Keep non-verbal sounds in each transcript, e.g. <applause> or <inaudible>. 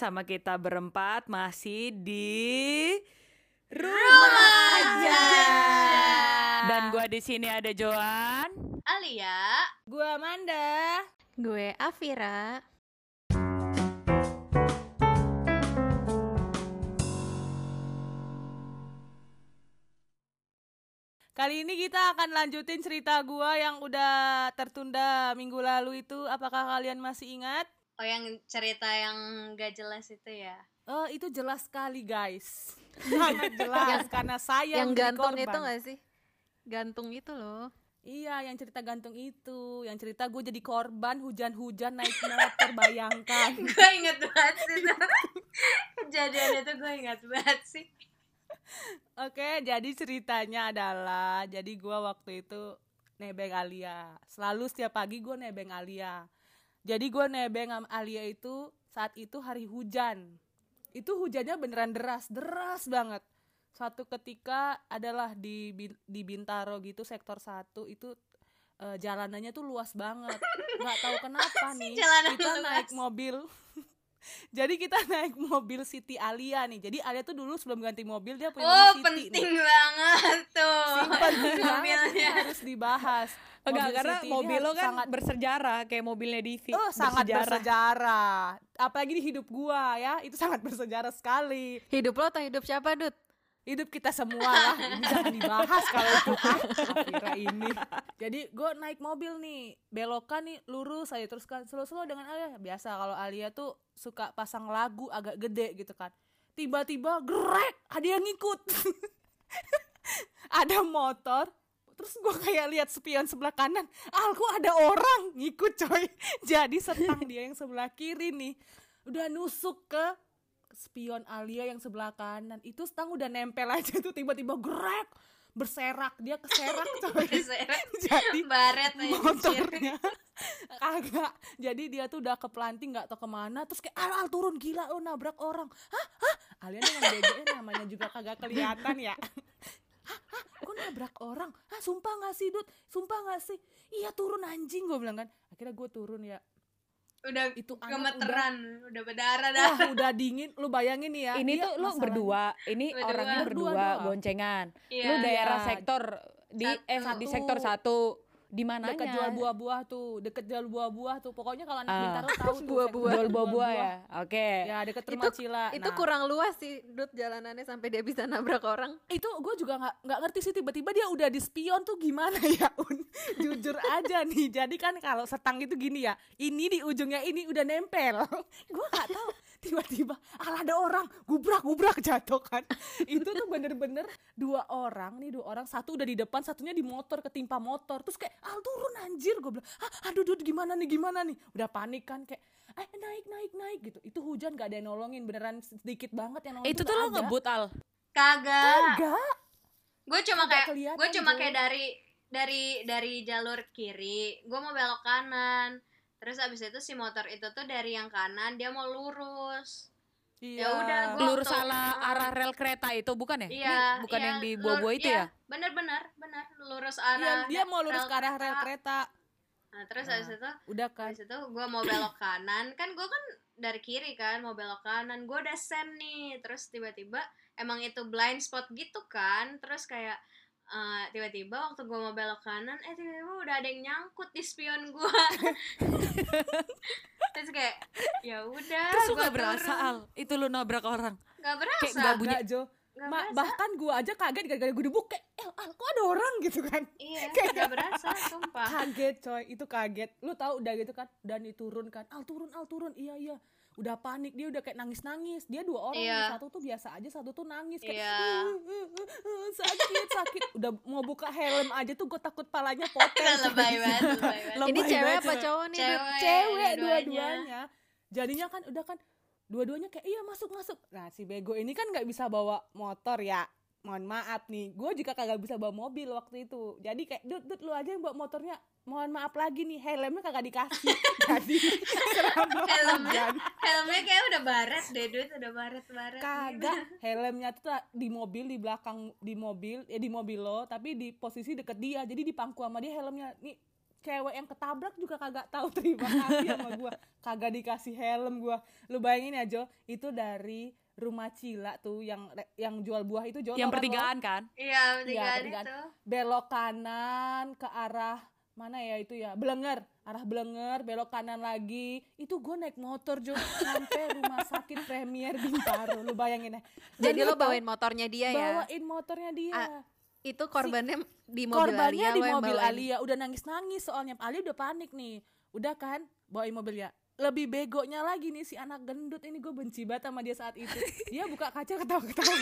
sama kita berempat masih di Rumah aja. Dan gua di sini ada Joan. Alia, Gua Amanda. Gue Afira. Kali ini kita akan lanjutin cerita gua yang udah tertunda minggu lalu itu. Apakah kalian masih ingat? Oh yang cerita yang gak jelas itu ya? Oh, itu jelas sekali, guys. <laughs> Sangat jelas karena saya yang gantung korban. itu gak sih? Gantung itu loh. Iya, yang cerita gantung itu, yang cerita gue jadi korban hujan-hujan naik motor, bayangkan. <laughs> gue inget banget sih itu. Kejadian itu gue inget banget sih. Oke, jadi ceritanya adalah jadi gua waktu itu nebeng Alia. Selalu setiap pagi gue nebeng Alia. Jadi gue nebeng sama Alia itu saat itu hari hujan. Itu hujannya beneran deras, deras banget. Suatu ketika adalah di di Bintaro gitu sektor satu itu eh, jalanannya tuh luas banget. nggak tahu kenapa <laughs> nih kita luas? naik mobil. <laughs> Jadi kita <laughs> naik mobil Siti Alia nih. Jadi Alia tuh dulu sebelum ganti mobil dia punya Oh mobil Siti penting nih. banget tuh. penting banget <laughs> Mobilnya. harus dibahas. Enggak, Mobil karena Siti ini mobil lo kan sangat bersejarah kayak mobilnya Divi. oh, sangat bersejarah. Apalagi di hidup gua ya, itu sangat bersejarah sekali. Hidup lo atau hidup siapa, Dut? Hidup kita semua lah, ini jangan dibahas kalau itu ah, ini. Jadi gue naik mobil nih, belokan nih lurus saya terus kan slow-slow dengan Alia. Biasa kalau Alia tuh suka pasang lagu agak gede gitu kan. Tiba-tiba grek, ada yang ngikut. <laughs> ada motor, terus gue kayak lihat spion sebelah kanan. Kok ada orang? Ngikut coy. <laughs> Jadi setang dia yang sebelah kiri nih. Udah nusuk ke spion Alia yang sebelah kanan. Itu stang udah nempel aja tuh tiba-tiba grek berserak dia keserak <laughs> coy. <laughs> Jadi Baret motornya. <laughs> kagak. Jadi dia tuh udah keplanting nggak tau ke mana terus kayak al, al turun gila lo nabrak orang. Hah? Hah? Alia nih yang bego namanya juga kagak kelihatan ya. Hah? Hah? Kok nabrak orang? Hah sumpah nggak sih Dut? Sumpah nggak sih? Iya turun anjing gue bilang kan. Akhirnya gue turun ya Udah itu anak gemeteran, udah berdarah dah. wah udah dingin lu bayangin nih ya Ini dia tuh masalahnya- berdua, ini Berdua. orangnya Berdua berdua, doang. goncengan. Iya. Lu daerah Iya. sektor di eh Satu. di sektor satu di mananya? deket jual buah-buah tuh deket jual buah-buah tuh pokoknya kalau anak Ah. Bintaro <laughs> tahu tuh Buah-buah. Jual buah-buah ya. Oke. ya deket Itu- rumah Cila Itu Nah, kurang luas sih, Dut, jalanannya sampai dia bisa nabrak orang. itu gue juga nggak nggak ngerti sih tiba-tiba dia udah di spion tuh gimana <laughs> ya un jujur aja nih jadi kan kalau setang itu gini ya ini di ujungnya ini udah nempel <laughs> gue nggak tahu tiba-tiba ala ada orang. Gubrak gubrak <laughs> jatuh kan. Itu tuh bener-bener dua orang nih dua orang. Satu udah di depan satunya di motor ketimpa motor. Terus kayak al turun anjir. Gue bilang ah aduh aduh gimana nih gimana nih? Udah panik kan kayak eh naik naik naik gitu. Itu hujan gak ada yang nolongin beneran sedikit banget yang nolongin. Itu tuh lo ngebut al. Kagak. enggak Gue cuma kayak gue cuma kayak dari dari dari jalur kiri, gue mau belok kanan. Terus abis itu si motor itu tuh dari yang kanan dia mau lurus. Iya. Ya udah, gua- Lurus waktu- salah arah rel kereta itu bukan ya? Ini Iya, bukan iya, yang di buah-buah itu iya, ya? Bener bener bener lurus Iya, arah. dia mau lurus ke arah rel kereta. Nah, terus Nah. abis itu Udah kan. Habis itu gue mau belok kanan Kan gue kan dari kiri kan Mau belok kanan Gue udah send nih Terus tiba-tiba Emang itu blind spot gitu kan Terus kayak eh, Tiba-tiba waktu gue mau belok kanan Eh tiba-tiba udah ada yang nyangkut di spion gue <laughs> Terus kayak ya udah Terus gak berasa al? Itu lu nabrak orang. Gak berasa Kayak nggak bunyi. Enggak, Jo. Ma- berasa. bahkan gua aja kaget gara-gara gue debuk kayak, "Eh, Al, kok ada orang?" <laughs> gitu kan. Iya Kayak- gak berasa <laughs> Sumpah Kaget, coy. Itu kaget. Lu tahu udah gitu kan. Dan diturun kan. Al turun, Al turun. Iya, iya. Udah panik dia udah kayak nangis-nangis. Dia dua orang, nih. satu tuh biasa aja, satu tuh nangis kayak Iya. "Uh, uh, uh, uh, sakit, sakit. Udah mau buka helm aja tuh gue takut palanya potong. <laughs> Lebay banget <laughs> Ini cewek apa cowok nih? Cewek cewek dua-duanya. dua-duanya jadinya kan udah kan dua-duanya kayak iya masuk masuk nah si bego ini kan nggak bisa bawa motor ya mohon maaf nih gue juga kagak bisa bawa mobil waktu itu. Jadi kayak dut dut lu aja yang bawa motornya. Mohon maaf lagi nih helmnya kagak dikasih. <laughs> Jadi Helmnya Helmnya kayak udah baret deh Duit udah baret-baret. Gitu. kagak helmnya tuh di mobil di belakang di mobil ya di mobil lo tapi di posisi deket dia. Jadi di pangku sama dia helmnya. Nih cewek yang ketabrak juga kagak tahu terima kasih sama gua. Kagak dikasih helm gua. Lu bayangin ya Jo itu dari rumah Cila tuh yang yang jual buah itu Jo yang pertigaan kan? Iya, pertigaan pertigaan. itu. belok kanan ke arah mana ya itu ya? Blenger. Arah Blenger belok kanan lagi. Itu gue naik motor Jo. Sampai rumah sakit Premier Bintaro. Lu bayangin ya. Dan Jadi lu lo bawain motornya dia ya. bawain motornya dia. Ah, Itu korbannya di mobil korbannya Alia, di mobil bawain. Alia. Udah nangis nangis soalnya. Alia udah panik nih. Udah kan? Bawain mobil ya lebih begonya lagi nih si anak gendut ini. Gue benci banget sama dia saat itu. Dia buka kaca ketawa ketawa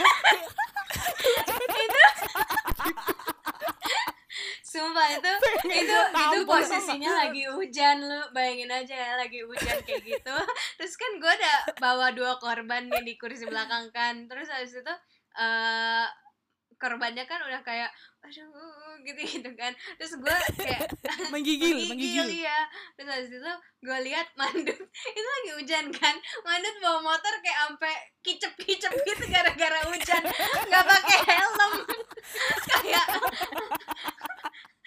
Sumpah itu itu itu posisinya lagi hujan lu bayangin aja ya lagi hujan kayak gitu. Terus kan gue udah bawa dua korban nih di kursi belakang kan. Terus habis itu eh korbannya kan udah kayak aduh gitu gitu kan. Terus gue kayak <laughs> <laughs> menggigil menggigil ya terus habis itu gue lihat mandut <laughs> itu lagi hujan kan. Mandut bawa motor kayak sampai kicep kicep gitu gara-gara hujan. Nggak pakai helm. Kayak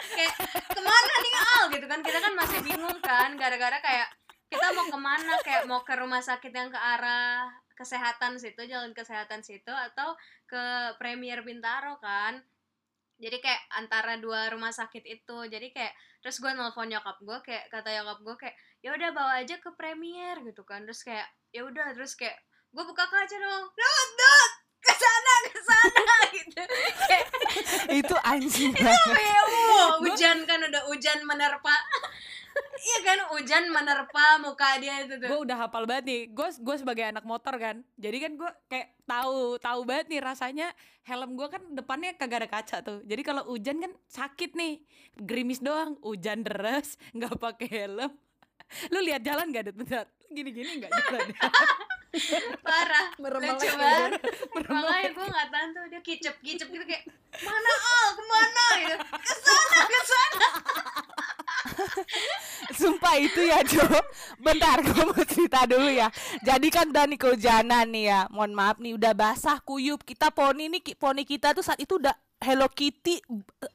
kayak ke mana nih al? Gitu kan. Kita kan masih bingung kan gara-gara kayak kita mau ke mana kayak mau ke rumah sakit yang ke arah kesehatan situ jalan kesehatan situ atau ke Premier Bintaro kan. Jadi kayak antara dua rumah sakit itu. Jadi kayak terus gue nelfon nyokap gue kayak kata nyokap gue kayak ya udah bawa aja ke Premier gitu kan. Terus kayak ya udah terus kayak gue buka kaca dong. Dot dot ke sana ke sana <laughs> gitu. Kayak itu anjing kayak wow, hujan kan udah hujan menerpa <laughs> iya kan hujan menerpa muka dia itu tuh. Gue udah hafal banget nih gue gue sebagai anak motor kan jadi kan gue kayak tahu tahu banget nih rasanya helm gue kan depannya kagak ada kaca tuh. Jadi kalau hujan kan sakit nih gerimis doang hujan deras <laughs> nggak pakai helm. Lu lihat jalan gak ada bentar gini gini nggak jalan? <laughs> Parah lucu banget. banget. <laughs> Makanya gue nggak tahan tuh dia kicep kicep gitu kayak mana al ke mana? Gitu. Ke sana ke sana <laughs> Sumpah itu ya Jo. Bentar gue mau cerita dulu ya. Jadi kan udah nih kehujanan nih ya Mohon maaf nih udah basah kuyup. Kita poni nih poni kita tuh saat itu udah Hello Kitty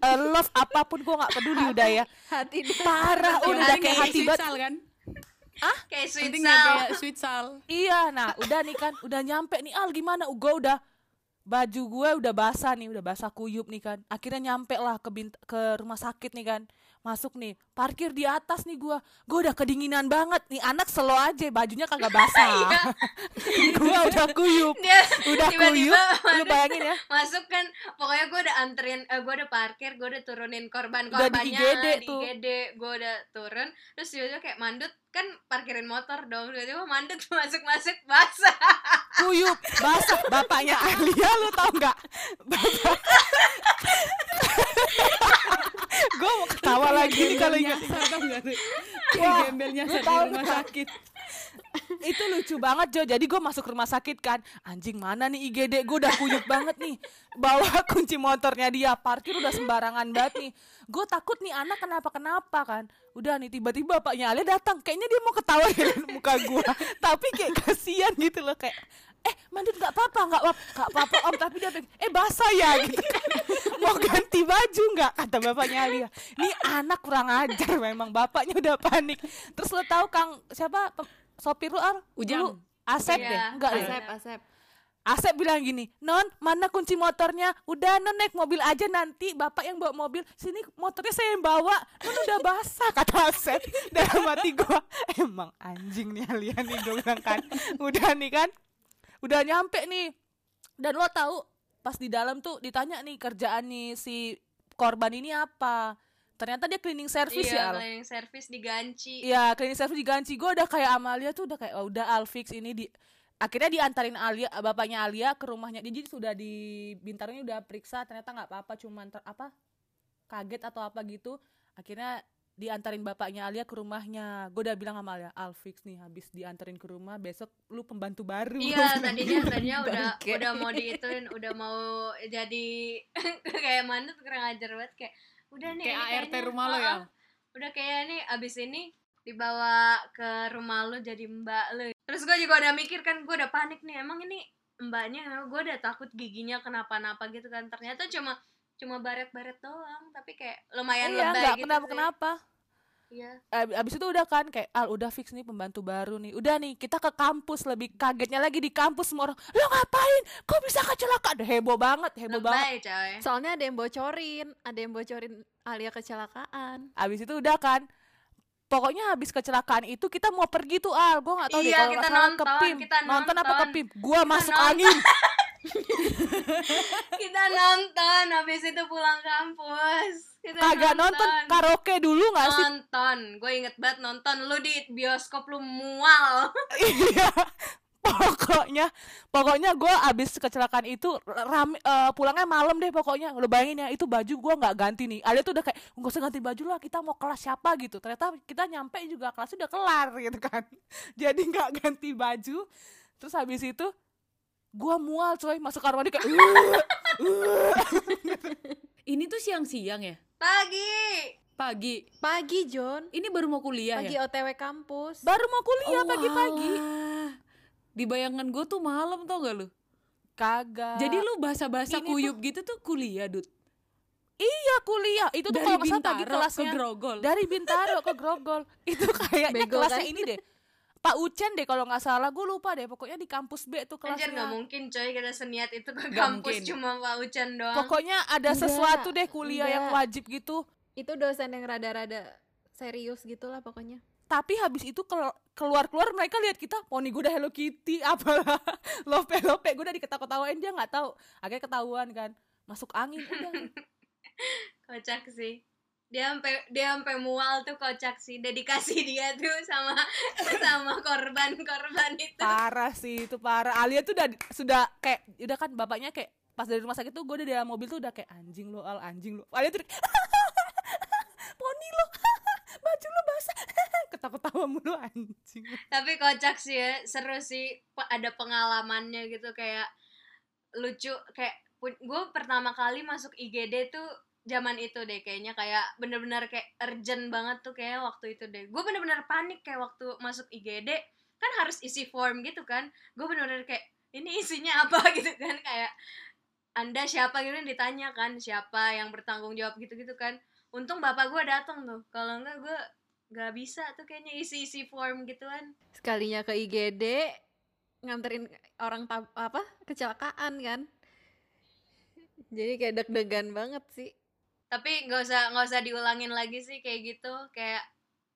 eh, Love apa pun gue gak peduli udah ya. Hati. Parah udah kayak hati banget. Kan? Kayak sweet sal kayak sweet sal Iya nah udah nih kan Udah nyampe nih. Al gimana? Gue udah Baju gue udah basah nih Udah basah kuyup nih kan. Akhirnya nyampe lah ke, bint- ke rumah sakit nih kan Masuk nih Parkir di atas nih gue Gue udah kedinginan banget. Nih anak selo aja Bajunya kagak basah. <laughs> <laughs> Gue udah kuyup. Dia Udah tiba-tiba kuyup Lu Mandut bayangin ya. Masuk kan pokoknya gue udah anterin eh, gue udah parkir gue udah turunin korban Udah di korbannya IGD di tuh. IGD gue udah turun. Terus tiba-tiba kayak mandut kan parkirin motor dong. Tiba-tiba mandut <laughs> masuk masuk basah. Kuyup Basah. Bapaknya Alia lu tau gak Bapak Gue mau ketawa lagi nih. kalau ingat Wah, kayak gembel nyasar di rumah sakit. Itu lucu banget Jo. Jadi gue masuk rumah sakit kan. Anjing mana nih IGD gue udah kuyup banget nih. Bawa <laughs> kunci motornya dia. Parkir udah sembarangan banget nih. Gue takut nih anak kenapa kenapa kan. Udah nih tiba-tiba bapaknya Alia datang. Kayaknya dia mau ketawa di <laughs> muka gue tapi kayak kasihan gitu loh. Kayak eh mandut nggak apa-apa nggak apa nggak apa-apa om tapi dia pengen, eh basah ya gitu kan <laughs> mau ganti baju nggak kata bapaknya Alia ini anak kurang ajar memang bapaknya udah panik terus lo tahu kang siapa sopir lu Ar? Ujang. Asep Iya, deh enggak deh Asep, Asep. Asep bilang gini, Non, mana kunci motornya? Udah, Non naik mobil aja nanti. Bapak yang bawa mobil. Sini motornya saya yang bawa. Non udah basah, kata Asep. <laughs> Dalam hati gua, emang anjing nih Alia nih gue bilang kan. Udah nih kan, udah nyampe nih. Dan lo tahu pas di dalam tuh ditanya nih kerjaan nih si korban ini apa. Ternyata dia cleaning service ya. iya Al. cleaning service diganci Iya, cleaning service diganti. Gue udah kayak Amalia tuh udah kayak oh, udah Alfix ini di akhirnya diantarin Alia bapaknya Alia ke rumahnya dia jadi sudah di Bintarnya udah periksa ternyata nggak apa-apa cuman ter, apa kaget atau apa gitu akhirnya diantarin bapaknya Alia ke rumahnya. Gue udah bilang sama Alia Alfix nih habis diantarin ke rumah besok lu pembantu baru. Iya <laughs> tadinya tadinya udah udah mau <laughs> diituin udah mau jadi <laughs> kayak mandut kurang ajar banget kayak udah nih kayak ART kayaknya, rumah lo ya? udah kayak nih abis ini dibawa ke rumah lo jadi mbak lo terus gue juga udah mikir kan gue udah panik nih emang ini mbaknya gue udah takut giginya kenapa-napa gitu kan. Ternyata cuma cuma baret-baret doang tapi kayak lumayan iya lebay nggak gitu kenapa sih. kenapa Iya. Ab- abis itu udah kan kayak al udah fix nih pembantu baru nih udah nih kita ke kampus lebih kagetnya lagi di kampus semua orang lo ngapain kok bisa kecelakaan heboh banget heboh banget Lebay coy. Soalnya ada yang bocorin, ada yang bocorin Alia kecelakaan. abis itu udah kan pokoknya habis kecelakaan itu kita mau pergi tuh al gue nggak tahu deh Iya, kalau kita nggak salah ke nonton, pim kita nonton apa ke nonton. pim gue masuk nonton. angin <laughs> <laughs> Kita nonton habis itu pulang kampus. Kita kagak nonton. karaoke dulu nggak sih? Nonton. Gue inget banget nonton. Lu di bioskop lu mual. <laughs> iya. Pokoknya pokoknya gue abis kecelakaan itu rame eh, pulangnya malam deh pokoknya. Lo bayangin ya itu baju gue nggak ganti nih. Ada tuh udah kayak nggak usah ganti baju lah kita mau kelas siapa gitu. Ternyata kita nyampe juga kelas udah kelar gitu kan. <laughs> Jadi nggak ganti baju. Terus habis itu gue mual coy masuk kamar mandi kayak "Uh, uh." Ini tuh siang-siang ya? Pagi. Pagi. Pagi, John. Ini baru mau kuliah Pagi ya? OTW kampus. baru mau kuliah Oh, pagi-pagi alah. Di bayangan gue tuh malam tau gak lu? kagak Jadi lu bahasa-bahasa kuyup gitu tuh kuliah, Dut? iya kuliah itu tuh kalau salah pagi Bintaro ke kelasnya Grogol. dari Bintaro ke Grogol itu kayaknya Bego kelasnya kan? ini deh Pak Ucen deh kalau nggak salah gue lupa deh pokoknya di kampus B tuh Anjir kelasnya gak mungkin coy kita seniat itu ke Nggak kampus mungkin. cuma Pak Ucan doang. pokoknya ada Enggak, sesuatu deh kuliah yang enggak. wajib gitu Itu dosen yang rada-rada serius gitulah pokoknya. tapi habis itu keluar keluar mereka lihat kita poni gue udah Hello Kitty apalah lope <laughs> lope gue udah diketawa-ketawain dia nggak tahu akhirnya ketahuan kan masuk angin udah <laughs> Kocak sih. Dia sampai dia sampai mual tuh kocak sih. Dedikasi dia tuh sama <laughs> sama korban-korban itu. parah sih itu parah Alia tuh udah sudah kayak udah kan bapaknya kayak pas dari rumah sakit tuh gue udah di dalam mobil tuh udah kayak anjing lo al anjing lo Alia tuh <laughs> poni lo <laughs> baju lo basah ketawa-ketawa mulu anjing Tapi kocak sih ya, seru sih. Ada pengalamannya gitu kayak lucu kayak gue pertama kali masuk IGD tuh zaman itu deh kayaknya kayak bener-bener kayak urgent banget tuh kayak waktu itu deh. Gue bener-bener panik kayak waktu masuk IGD kan harus isi form gitu kan. Gue bener-bener kayak ini isinya apa? <laughs> gitu kan kayak anda siapa? gitu yang ditanya kan siapa yang bertanggung jawab? gitu-gitu kan. Untung bapak gue datang tuh. Kalau enggak gue nggak bisa tuh kayaknya isi-isi form gituan Sekalinya ke IGD nganterin orang apa kecelakaan kan. Jadi kayak deg-degan banget sih. Tapi nggak usah nggak usah diulangin lagi sih kayak gitu kayak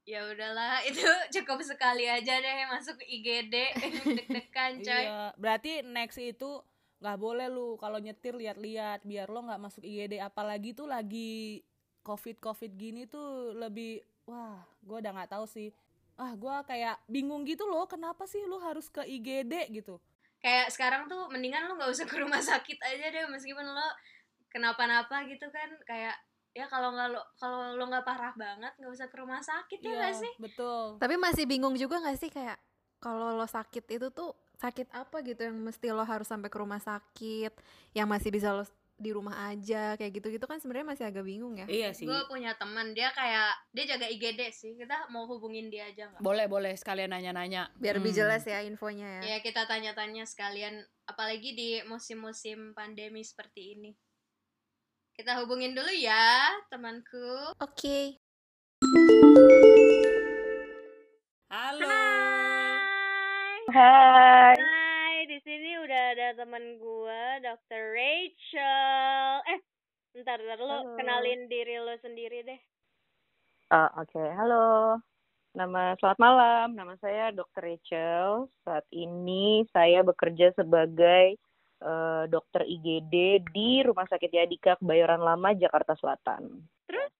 ya udahlah. <laughs> Itu cukup sekali aja deh masuk IGD <laughs> deg-degan coy. iya berarti next itu nggak boleh lu kalau nyetir lihat-lihat biar lo nggak masuk IGD apalagi tuh lagi covid covid gini tuh lebih wah gue udah nggak tahu sih. Ah gue kayak bingung gitu loh kenapa sih lu harus ke IGD gitu? Kayak sekarang tuh mendingan lu nggak usah ke rumah sakit aja deh meskipun lo kenapa-napa gitu kan kayak ya kalau nggak lo kalau lo nggak parah banget nggak usah ke rumah sakit ya nggak sih betul Tapi masih bingung juga gak sih kayak kalau lo sakit itu tuh sakit apa gitu yang mesti lo harus sampai ke rumah sakit, yang masih bisa lo di rumah aja kayak gitu-gitu kan sebenarnya masih agak bingung ya. Iya sih. gue punya teman dia kayak dia jaga IGD sih kita mau hubungin dia aja nggak Boleh, boleh sekalian nanya-nanya. Biar lebih Hmm. jelas ya infonya ya. ya kita tanya-tanya sekalian apalagi di musim-musim pandemi seperti ini kita hubungin dulu ya temanku Oke. Halo. Hai. Hai, di sini udah ada teman gua, Dr. Rachel. Eh, ntar, ntar lu Halo. kenalin diri lu sendiri deh. Oh, Oke, halo. Nama selamat malam. Nama saya Dr. Rachel. Saat ini saya bekerja sebagai eh, dokter IGD di Rumah Sakit Yadika Kebayoran Lama, Jakarta Selatan. Terus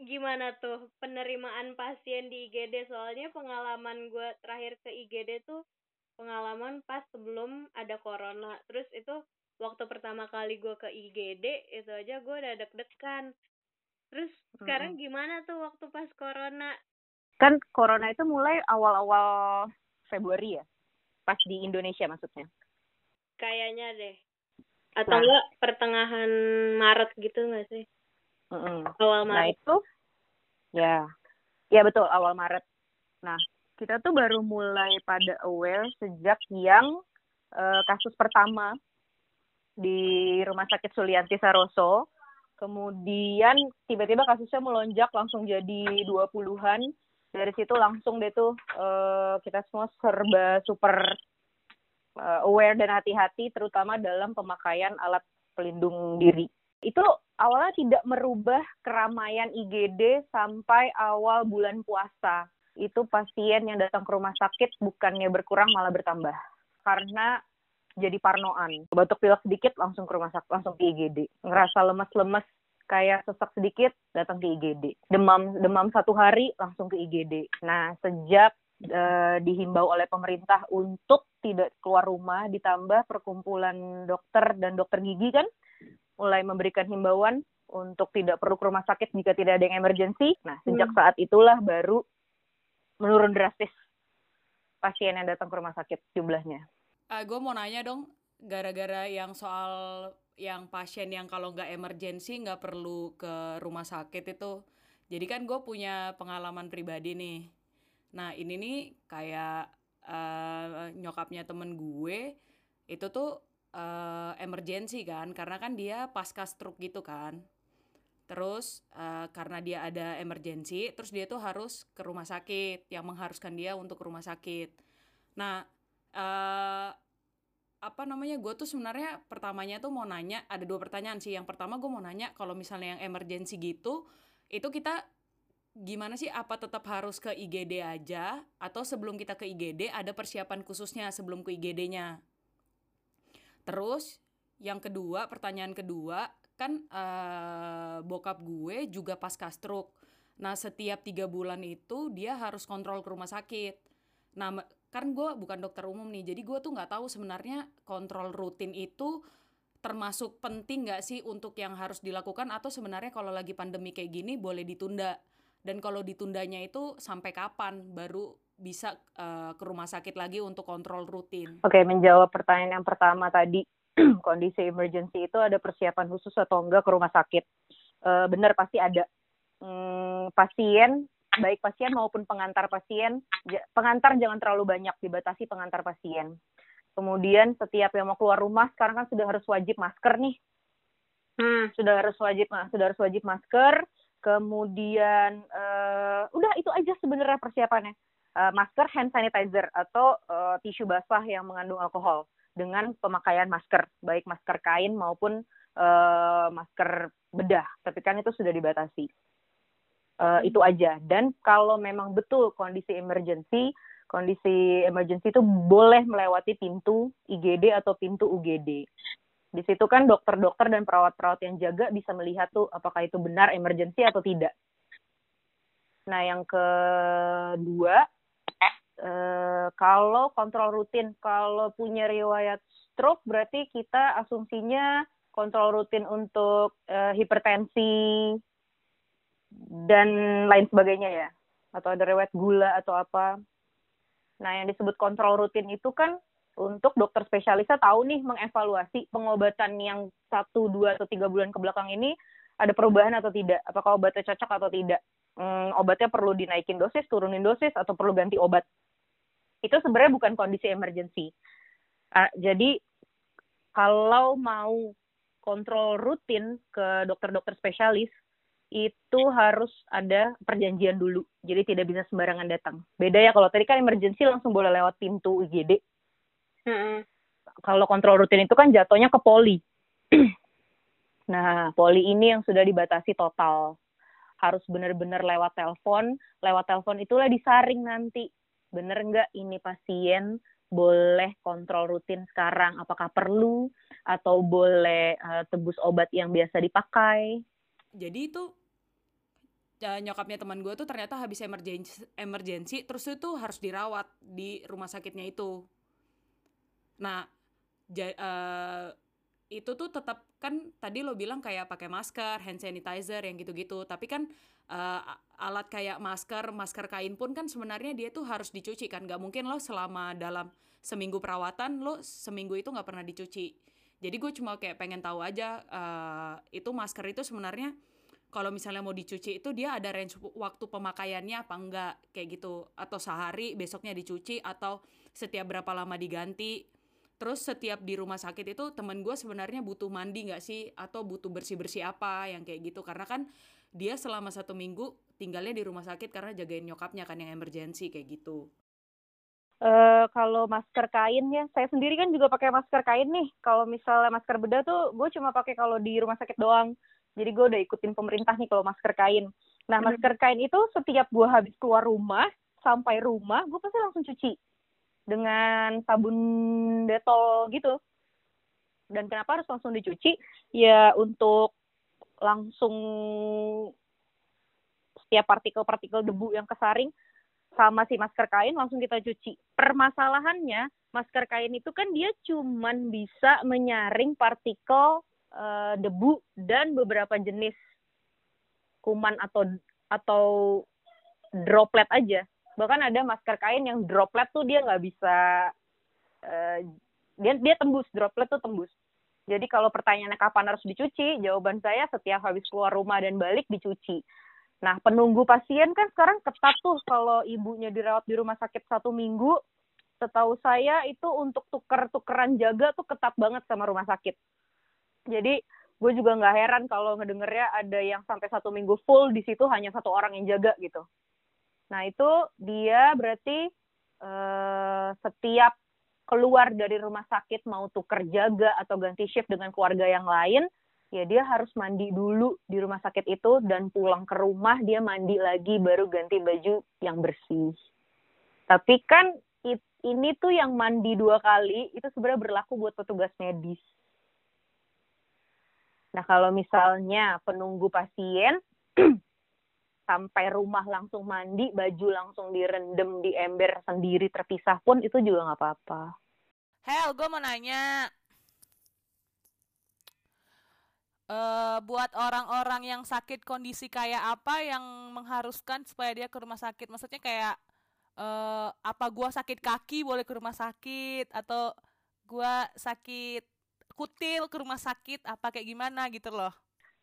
gimana tuh penerimaan pasien di IGD? Soalnya pengalaman gua terakhir ke IGD tuh pengalaman pas sebelum ada corona. Terus itu waktu pertama kali gua ke IGD itu aja gua udah deg-degan. Terus sekarang gimana tuh waktu pas corona? Kan corona itu mulai awal-awal Februari ya? Pas di Indonesia maksudnya. Kayaknya deh. Atau Nah. enggak pertengahan Maret gitu nggak sih? Mm-mm. Awal Nah Maret. itu, ya, ya betul awal Maret. Nah kita tuh baru mulai pada aware sejak yang eh, kasus pertama di Rumah Sakit Sulianti Saroso Kemudian tiba-tiba kasusnya melonjak langsung jadi 20-an. Dari situ langsung deh tuh uh, kita semua serba super uh, aware dan hati-hati terutama dalam pemakaian alat pelindung diri. Itu awalnya tidak merubah keramaian IGD sampai awal bulan puasa. Itu pasien yang datang ke rumah sakit bukannya berkurang malah bertambah. Karena jadi parnoan. Batuk pilek sedikit langsung ke rumah sakit, langsung ke IGD. Ngerasa lemes-lemes kayak sesak sedikit datang ke IGD. Demam demam satu hari langsung ke IGD. Nah, sejak uh, dihimbau oleh pemerintah untuk tidak keluar rumah ditambah perkumpulan dokter dan dokter gigi kan mulai memberikan himbauan untuk tidak perlu ke rumah sakit jika tidak ada yang emergency. Nah, sejak hmm. saat itulah baru menurun drastis pasien yang datang ke rumah sakit jumlahnya. Uh, ah, gue mau nanya dong, gara-gara yang soal yang pasien yang kalau nggak emergency nggak perlu ke rumah sakit itu. Jadi kan gue punya pengalaman pribadi nih. Nah ini nih kayak uh, nyokapnya temen gue itu tuh uh, emergency kan karena kan dia pasca stroke gitu kan. Terus uh, karena dia ada emergency terus dia tuh harus ke rumah sakit yang mengharuskan dia untuk ke rumah sakit. Nah uh, apa namanya gue tuh sebenarnya pertamanya tuh mau nanya ada dua pertanyaan sih. Yang pertama gue mau nanya kalau misalnya yang emergency gitu itu kita gimana sih? Apa tetap harus ke IGD aja? Atau sebelum kita ke IGD ada persiapan khususnya sebelum ke IGD-nya Terus yang kedua, pertanyaan kedua, kan uh, bokap gue juga pas stroke. Nah setiap tiga bulan itu dia harus kontrol ke rumah sakit. Nah kan gue bukan dokter umum nih, jadi gue tuh nggak tahu sebenarnya kontrol rutin itu termasuk penting nggak sih untuk yang harus dilakukan? Atau sebenarnya kalau lagi pandemi kayak gini boleh ditunda dan kalau ditundanya itu sampai kapan baru bisa uh, ke rumah sakit lagi untuk kontrol rutin? Oke, okay, menjawab pertanyaan yang pertama tadi, <clears throat> kondisi emergency itu ada persiapan khusus atau enggak ke rumah sakit? Uh, benar pasti ada. Hmm, pasien, baik pasien maupun pengantar pasien, pengantar jangan terlalu banyak, dibatasi pengantar pasien. Kemudian setiap yang mau keluar rumah sekarang kan sudah harus wajib masker nih. Hmm. Sudah harus wajib, sudah harus wajib masker. Kemudian uh, udah itu aja sebenarnya persiapannya uh, masker hand sanitizer atau uh, tisu basah yang mengandung alkohol dengan pemakaian masker, baik masker kain maupun uh, masker bedah. Tapi kan itu sudah dibatasi. Uh, itu aja. Dan kalau memang betul kondisi emergency, kondisi emergency itu boleh melewati pintu IGD atau pintu UGD. Di situ kan dokter-dokter dan perawat-perawat yang jaga bisa melihat tuh apakah itu benar emergency atau tidak. Nah, yang kedua, Eh, kalau kontrol rutin, kalau punya riwayat stroke berarti kita asumsinya kontrol rutin untuk uh, hipertensi dan lain sebagainya ya, atau ada riwayat gula atau apa. Nah, yang disebut kontrol rutin itu kan untuk dokter spesialisnya tahu nih mengevaluasi pengobatan yang satu, dua atau tiga bulan ke belakang ini ada perubahan atau tidak, apakah obatnya cocok atau tidak. Hmm, obatnya perlu dinaikin dosis, turunin dosis, atau perlu ganti obat itu sebenarnya bukan kondisi emergency. Uh, jadi kalau mau kontrol rutin ke dokter-dokter spesialis itu harus ada perjanjian dulu. Jadi tidak bisa sembarangan datang. Beda ya kalau tadi kan emergency langsung boleh lewat pintu IGD. -hmm. Kalau kontrol rutin itu kan jatuhnya ke poli. <clears throat> nah, poli ini yang sudah dibatasi total. Harus benar-benar lewat telepon. Lewat telepon itulah disaring nanti bener nggak ini pasien boleh kontrol rutin sekarang apakah perlu atau boleh uh, tebus obat yang biasa dipakai jadi itu ya, nyokapnya teman gue tuh ternyata habis emergency emergency terus itu harus dirawat di rumah sakitnya itu nah ja, uh, itu tuh tetap kan tadi lo bilang kayak pakai masker hand sanitizer yang gitu-gitu tapi kan uh, alat kayak masker, masker kain pun kan sebenarnya dia tuh harus dicuci kan. Gak mungkin lo selama dalam seminggu perawatan lo seminggu itu nggak pernah dicuci. Jadi gue cuma kayak pengen tahu aja uh, itu masker itu sebenarnya kalau misalnya mau dicuci itu dia ada range waktu pemakaiannya apa enggak kayak gitu atau sehari besoknya dicuci atau setiap berapa lama diganti terus setiap di rumah sakit itu temen gue sebenarnya butuh mandi nggak sih atau butuh bersih bersih apa yang kayak gitu karena kan dia selama satu minggu tinggalnya di rumah sakit karena jagain nyokapnya kan yang emergency kayak gitu Eh kalau masker kain ya, saya sendiri kan juga pakai masker kain nih. Kalau misalnya masker bedah tuh gue cuma pakai kalau di rumah sakit doang. Jadi gue udah ikutin pemerintah nih kalau masker kain. Nah masker kain itu setiap gue habis keluar rumah sampai rumah gue pasti langsung cuci dengan sabun detol gitu. Dan kenapa harus langsung dicuci? Ya untuk langsung setiap partikel-partikel debu yang kesaring sama si masker kain langsung kita cuci. Permasalahannya, masker kain itu kan dia cuman bisa menyaring partikel uh, debu dan beberapa jenis kuman atau atau droplet aja. Bahkan ada masker kain yang droplet tuh dia nggak bisa uh, dia dia tembus droplet tuh tembus. Jadi kalau pertanyaannya kapan harus dicuci, jawaban saya setiap habis keluar rumah dan balik dicuci. Nah, penunggu pasien kan sekarang ketat tuh kalau ibunya dirawat di rumah sakit satu minggu. Setahu saya itu untuk tuker-tukeran jaga tuh ketat banget sama rumah sakit. Jadi gue juga nggak heran kalau ngedengernya ada yang sampai satu minggu full di situ hanya satu orang yang jaga gitu. Nah itu dia berarti uh, setiap keluar dari rumah sakit mau tuker jaga atau ganti shift dengan keluarga yang lain, ya dia harus mandi dulu di rumah sakit itu dan pulang ke rumah dia mandi lagi baru ganti baju yang bersih. Tapi kan it, ini tuh yang mandi dua kali itu sebenarnya berlaku buat petugas medis. Nah kalau misalnya penunggu pasien <clears throat> sampai rumah langsung mandi, baju langsung direndam di ember sendiri terpisah pun itu juga nggak apa-apa. Hel, gue mau nanya, uh, buat orang-orang yang sakit kondisi kayak apa yang mengharuskan supaya dia ke rumah sakit? Maksudnya kayak uh, apa gua sakit kaki boleh ke rumah sakit? Atau gua sakit kutil ke rumah sakit? Apa kayak gimana gitu loh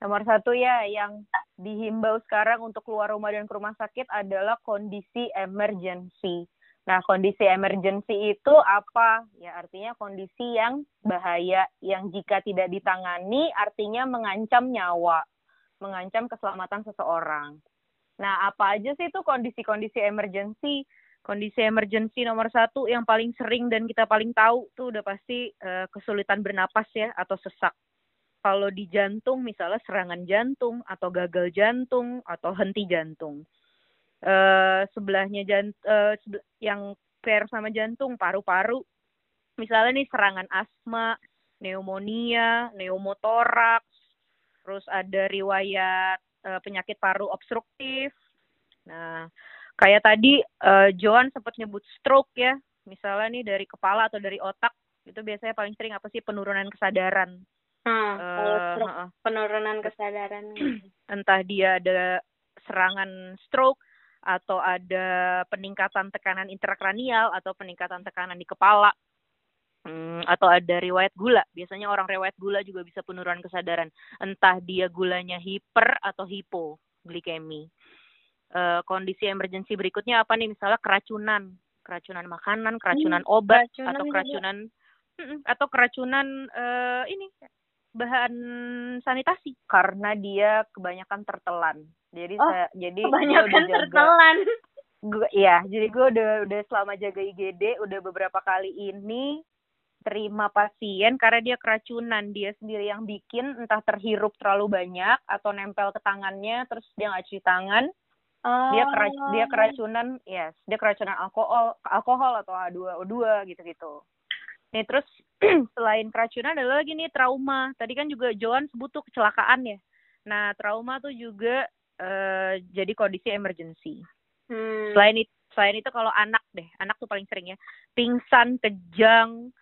nomor satu ya yang dihimbau sekarang untuk keluar rumah dan ke rumah sakit adalah kondisi emergency Nah, kondisi emergency itu apa? Ya, artinya kondisi yang bahaya, yang jika tidak ditangani artinya mengancam nyawa, mengancam keselamatan seseorang. Nah, apa aja sih itu kondisi-kondisi emergency? Kondisi emergency nomor satu yang paling sering dan kita paling tahu tuh udah pasti uh, kesulitan bernapas ya atau sesak. Kalau di jantung misalnya serangan jantung atau gagal jantung atau henti jantung. Uh, sebelahnya jant uh, yang pair sama jantung paru-paru. Misalnya nih serangan asma pneumonia pneumotoraks terus ada riwayat uh, penyakit paru obstruktif. Nah kayak tadi uh, Joan sempat nyebut stroke ya. Misalnya nih dari kepala atau dari otak itu biasanya paling sering apa sih? Penurunan kesadaran hmm, uh, penurunan kesadaran entah dia ada serangan stroke atau ada peningkatan tekanan intrakranial atau peningkatan tekanan di kepala hmm, atau ada riwayat gula. Biasanya orang riwayat gula juga bisa penurunan kesadaran. Entah dia gulanya hiper atau hipoglikemi. Uh, kondisi emergensi berikutnya apa nih? Misalnya keracunan, keracunan makanan, keracunan hmm, obat keracunan atau keracunan juga. atau keracunan uh, ini bahan sanitasi karena dia kebanyakan tertelan. Jadi oh, saya jadi kebanyakan jaga, tertelan. Gue iya, jadi gue udah udah selama jaga IGD udah beberapa kali ini terima pasien karena dia keracunan dia sendiri yang bikin entah terhirup terlalu banyak atau nempel ke tangannya terus dia nggak cuci tangan oh. dia kerac dia keracunan yes dia keracunan alkohol alkohol atau H2O2 gitu-gitu Nih terus <clears throat> selain keracunan ada lagi nih trauma. Tadi kan juga Joan sebut tuh kecelakaan ya. Nah trauma tuh juga uh, jadi kondisi emergency. Hmm. Selain itu, selain itu kalau anak deh, anak tuh paling sering ya, pingsan, kejang,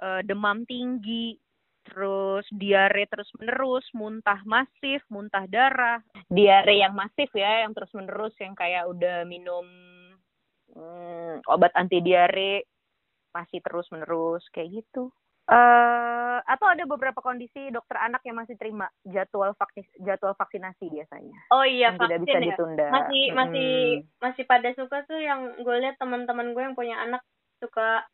uh, demam tinggi, terus diare terus menerus, muntah masif, muntah darah, diare yang masif ya, yang terus menerus yang kayak udah minum hmm, obat anti diare masih terus menerus kayak gitu uh, atau ada beberapa kondisi dokter anak yang masih terima jadwal vaksin jadwal vaksinasi biasanya oh iya yang vaksin tidak bisa ya? ditunda masih hmm. masih masih pada suka tuh yang gue lihat teman-teman gue yang punya anak suka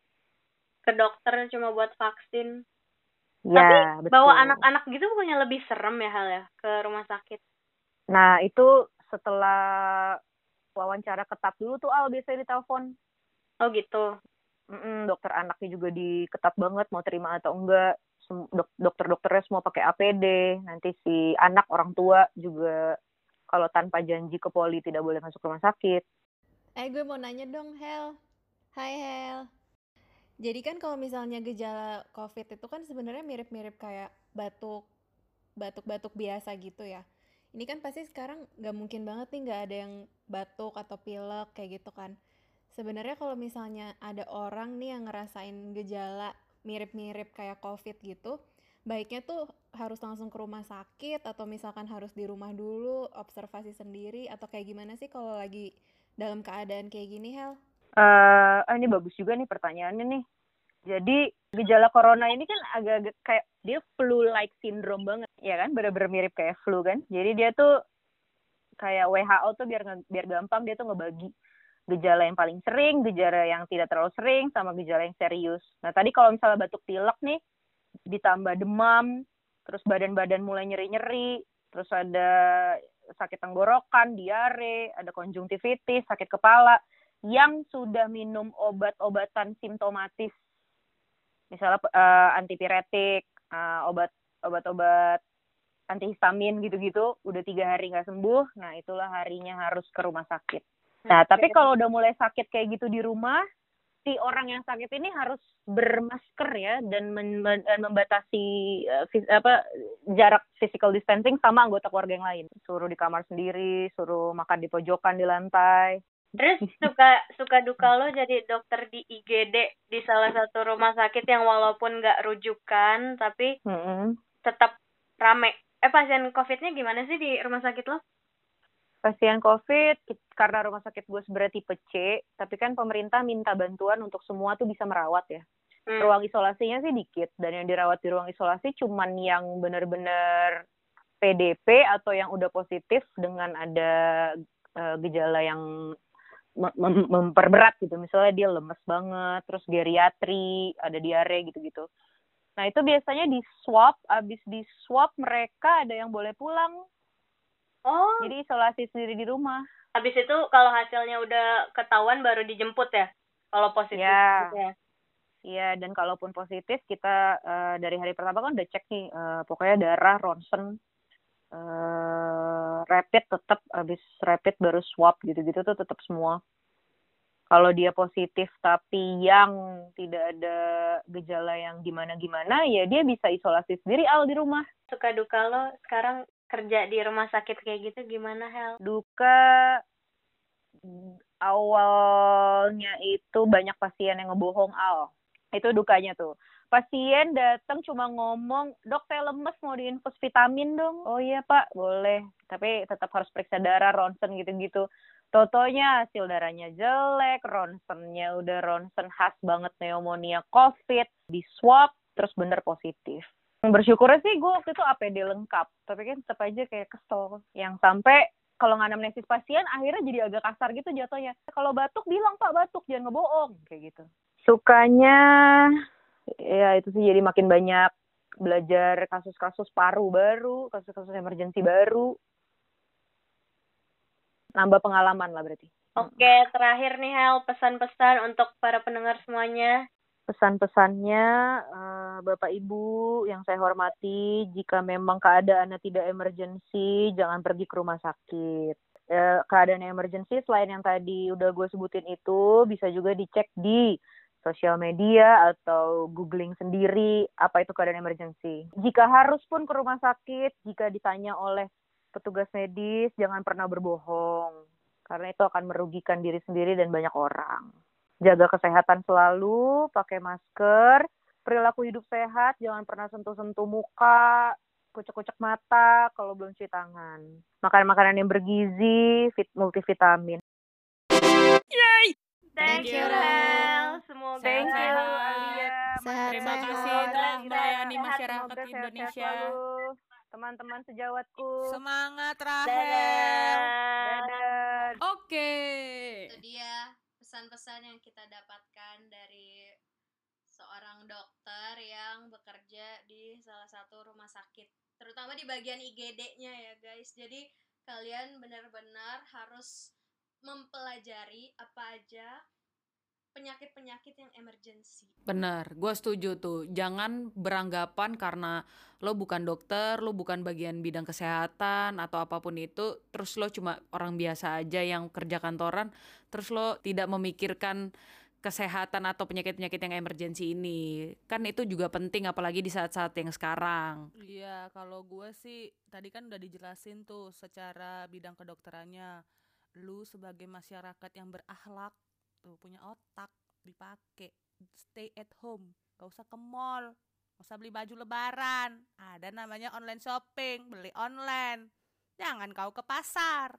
ke dokter cuma buat vaksin. Ya, betul. Bawa anak-anak gitu bukannya lebih serem ya hal ya ke rumah sakit. Nah, itu setelah wawancara ketat dulu tuh Al biasanya ditelepon. Oh gitu. Mm-mm, dokter anaknya juga diketat banget mau terima atau enggak. Dok- Dokter-dokternya semua pakai APD. Nanti si anak orang tua juga kalau tanpa janji ke poli tidak boleh masuk rumah sakit. Eh gue mau nanya dong Hel Hai Hel Jadi kan kalau misalnya gejala covid itu kan sebenarnya mirip-mirip kayak batuk Batuk-batuk biasa gitu ya Ini kan pasti sekarang gak mungkin banget nih gak ada yang batuk atau pilek kayak gitu kan Sebenarnya kalau misalnya ada orang nih yang ngerasain gejala mirip-mirip kayak covid gitu Baiknya tuh harus langsung ke rumah sakit atau misalkan harus di rumah dulu observasi sendiri atau kayak gimana sih kalau lagi dalam keadaan kayak gini Hel? ah, ini bagus juga nih pertanyaannya nih. Jadi gejala corona ini kan agak-agak kayak dia flu-like syndrome banget, ya kan? Bener-bener mirip kayak flu kan. Jadi dia tuh kayak WHO tuh biar biar gampang dia tuh ngebagi gejala yang paling sering, gejala yang tidak terlalu sering, sama gejala yang serius. Nah tadi kalau misalnya batuk pilek nih, ditambah demam, terus badan-badan mulai nyeri-nyeri, terus ada sakit tenggorokan, diare, ada konjungtivitis, sakit kepala, yang sudah minum obat-obatan simptomatis, misalnya eh, antipiretik, eh, obat obat-obat antihistamin gitu-gitu, udah tiga hari nggak sembuh, nah itulah harinya harus ke rumah sakit. Nah, tapi kalau udah mulai sakit kayak gitu di rumah, si orang yang sakit ini harus bermasker ya dan men- men- dan membatasi eh, fis- apa jarak physical distancing sama anggota keluarga yang lain. Suruh di kamar sendiri, suruh makan di pojokan di lantai. Terus suka suka duka lo jadi dokter di IGD di salah satu rumah sakit yang walaupun nggak rujukan tapi Mm-mm. tetap rame. Eh pasien COVID-nya gimana sih di rumah sakit lo? Pasien COVID, karena rumah sakit gue sebenarnya tipe C, tapi kan pemerintah minta bantuan untuk semua tuh bisa merawat ya. Hmm. Ruang isolasinya sih dikit, dan yang dirawat di ruang isolasi cuman yang benar-benar PDP atau yang udah positif dengan ada eh, gejala yang mem- mem- memperberat gitu. Misalnya dia lemes banget, terus geriatri, ada diare gitu-gitu. Nah itu biasanya di swab, abis di swab mereka ada yang boleh pulang, Oh, jadi isolasi sendiri di rumah. habis itu kalau hasilnya udah ketahuan baru dijemput ya? Kalau positif Ya. gitu ya. Iya, dan kalaupun positif kita eh, dari hari pertama kan udah cek nih, eh, pokoknya darah, ronsen, eh, rapid tetap habis rapid baru swab gitu-gitu tuh tetap semua. Kalau dia positif tapi yang tidak ada gejala yang gimana-gimana, ya dia bisa isolasi sendiri al di rumah. Suka duka lo sekarang kerja di rumah sakit kayak gitu gimana Hel? Duka awalnya itu banyak pasien yang ngebohong al. Itu dukanya tuh. Pasien datang cuma ngomong, dok saya lemes mau diinfus vitamin dong. Oh iya pak, boleh. Tapi tetap harus periksa darah, ronsen gitu-gitu. Totonya hasil darahnya jelek, ronsennya udah ronsen khas banget pneumonia COVID, di swab, terus bener positif. Bersyukurnya sih gue waktu itu APD lengkap, tapi kan tetap aja kayak kesel. Yang sampai kalau nganamnesis pasien akhirnya jadi agak kasar gitu jatuhnya. Kalau batuk bilang pak batuk, jangan ngebohong kayak gitu. Sukanya ya itu sih jadi makin banyak belajar kasus-kasus paru baru, kasus-kasus emergency baru. Nambah pengalaman lah berarti. Oke, terakhir nih Hel, pesan-pesan untuk para pendengar semuanya. Pesan-pesannya eh, Bapak Ibu yang saya hormati, jika memang keadaannya tidak emergency, jangan pergi ke rumah sakit. Eh, keadaan emergency selain yang tadi udah gue sebutin itu, bisa juga dicek di sosial media atau googling sendiri apa itu keadaan emergency. Jika harus pun ke rumah sakit, jika ditanya oleh petugas medis, jangan pernah berbohong. Karena itu akan merugikan diri sendiri dan banyak orang jaga kesehatan selalu, pakai masker, perilaku hidup sehat, jangan pernah sentuh-sentuh muka, kucek-kucek mata kalau belum cuci tangan. Makan makanan yang bergizi, fit, multivitamin. Thank you, you Hel. Semoga Thank you, Alia. Sehat, Terima sehat. kasih telah melayani Sehat, masyarakat sehat-sehat Indonesia. Teman-teman sejawatku. Semangat. Rahel. Dadah. Oke. itu dia pesan-pesan yang kita dapatkan dari seorang dokter yang bekerja di salah satu rumah sakit, terutama di bagian IGD-nya ya guys. Jadi kalian benar-benar harus mempelajari apa aja penyakit-penyakit yang emergency. Bener, gue setuju tuh. Jangan beranggapan karena lo bukan dokter, lo bukan bagian bidang kesehatan atau apa pun itu, terus lo cuma orang biasa aja yang kerja kantoran, terus lo tidak memikirkan kesehatan atau penyakit-penyakit yang emergency ini. Kan itu juga penting apalagi di saat-saat yang sekarang. Iya, kalau gue sih tadi kan udah dijelasin tuh secara bidang kedokterannya. Lu sebagai masyarakat yang berakhlak tuh punya otak dipakai stay at home gak usah ke mall gak usah beli baju lebaran. Ada namanya online shopping beli online. Jangan kau ke pasar.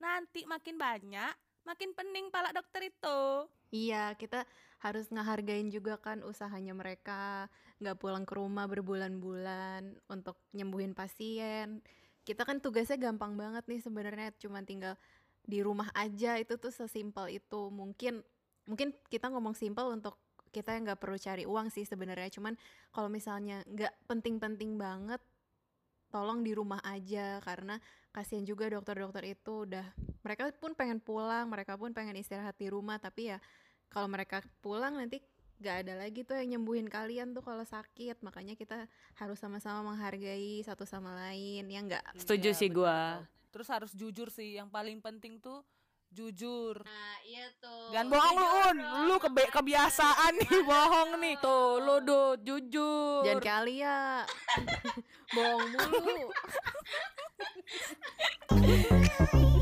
Nanti makin banyak makin pening pala dokter itu. Iya, kita harus ngehargain juga kan usahanya mereka, nggak pulang ke rumah berbulan-bulan untuk nyembuhin pasien. Kita kan tugasnya gampang banget nih sebenarnya, cuma tinggal di rumah aja itu tuh sesimpel itu. Mungkin mungkin kita ngomong simpel untuk kita yang nggak perlu cari uang sih sebenarnya, cuman kalau misalnya nggak penting-penting banget, tolong di rumah aja. Karena kasihan juga dokter-dokter itu udah mereka pun pengen pulang, mereka pun pengen istirahat di rumah, tapi ya kalau mereka pulang nanti gak ada lagi tuh yang nyembuhin kalian tuh kalau sakit. Makanya kita harus sama-sama menghargai satu sama lain. Ya enggak Setuju Iya, sih betul. Terus harus jujur sih yang paling penting tuh jujur Nah, iya tuh. Jangan bohong lu Jujur Un, lu kebe- kebiasaan nih bohong nih. Tuh, lo Dut, jujur. jangan kali ya <laughs> bohong mulu <laughs>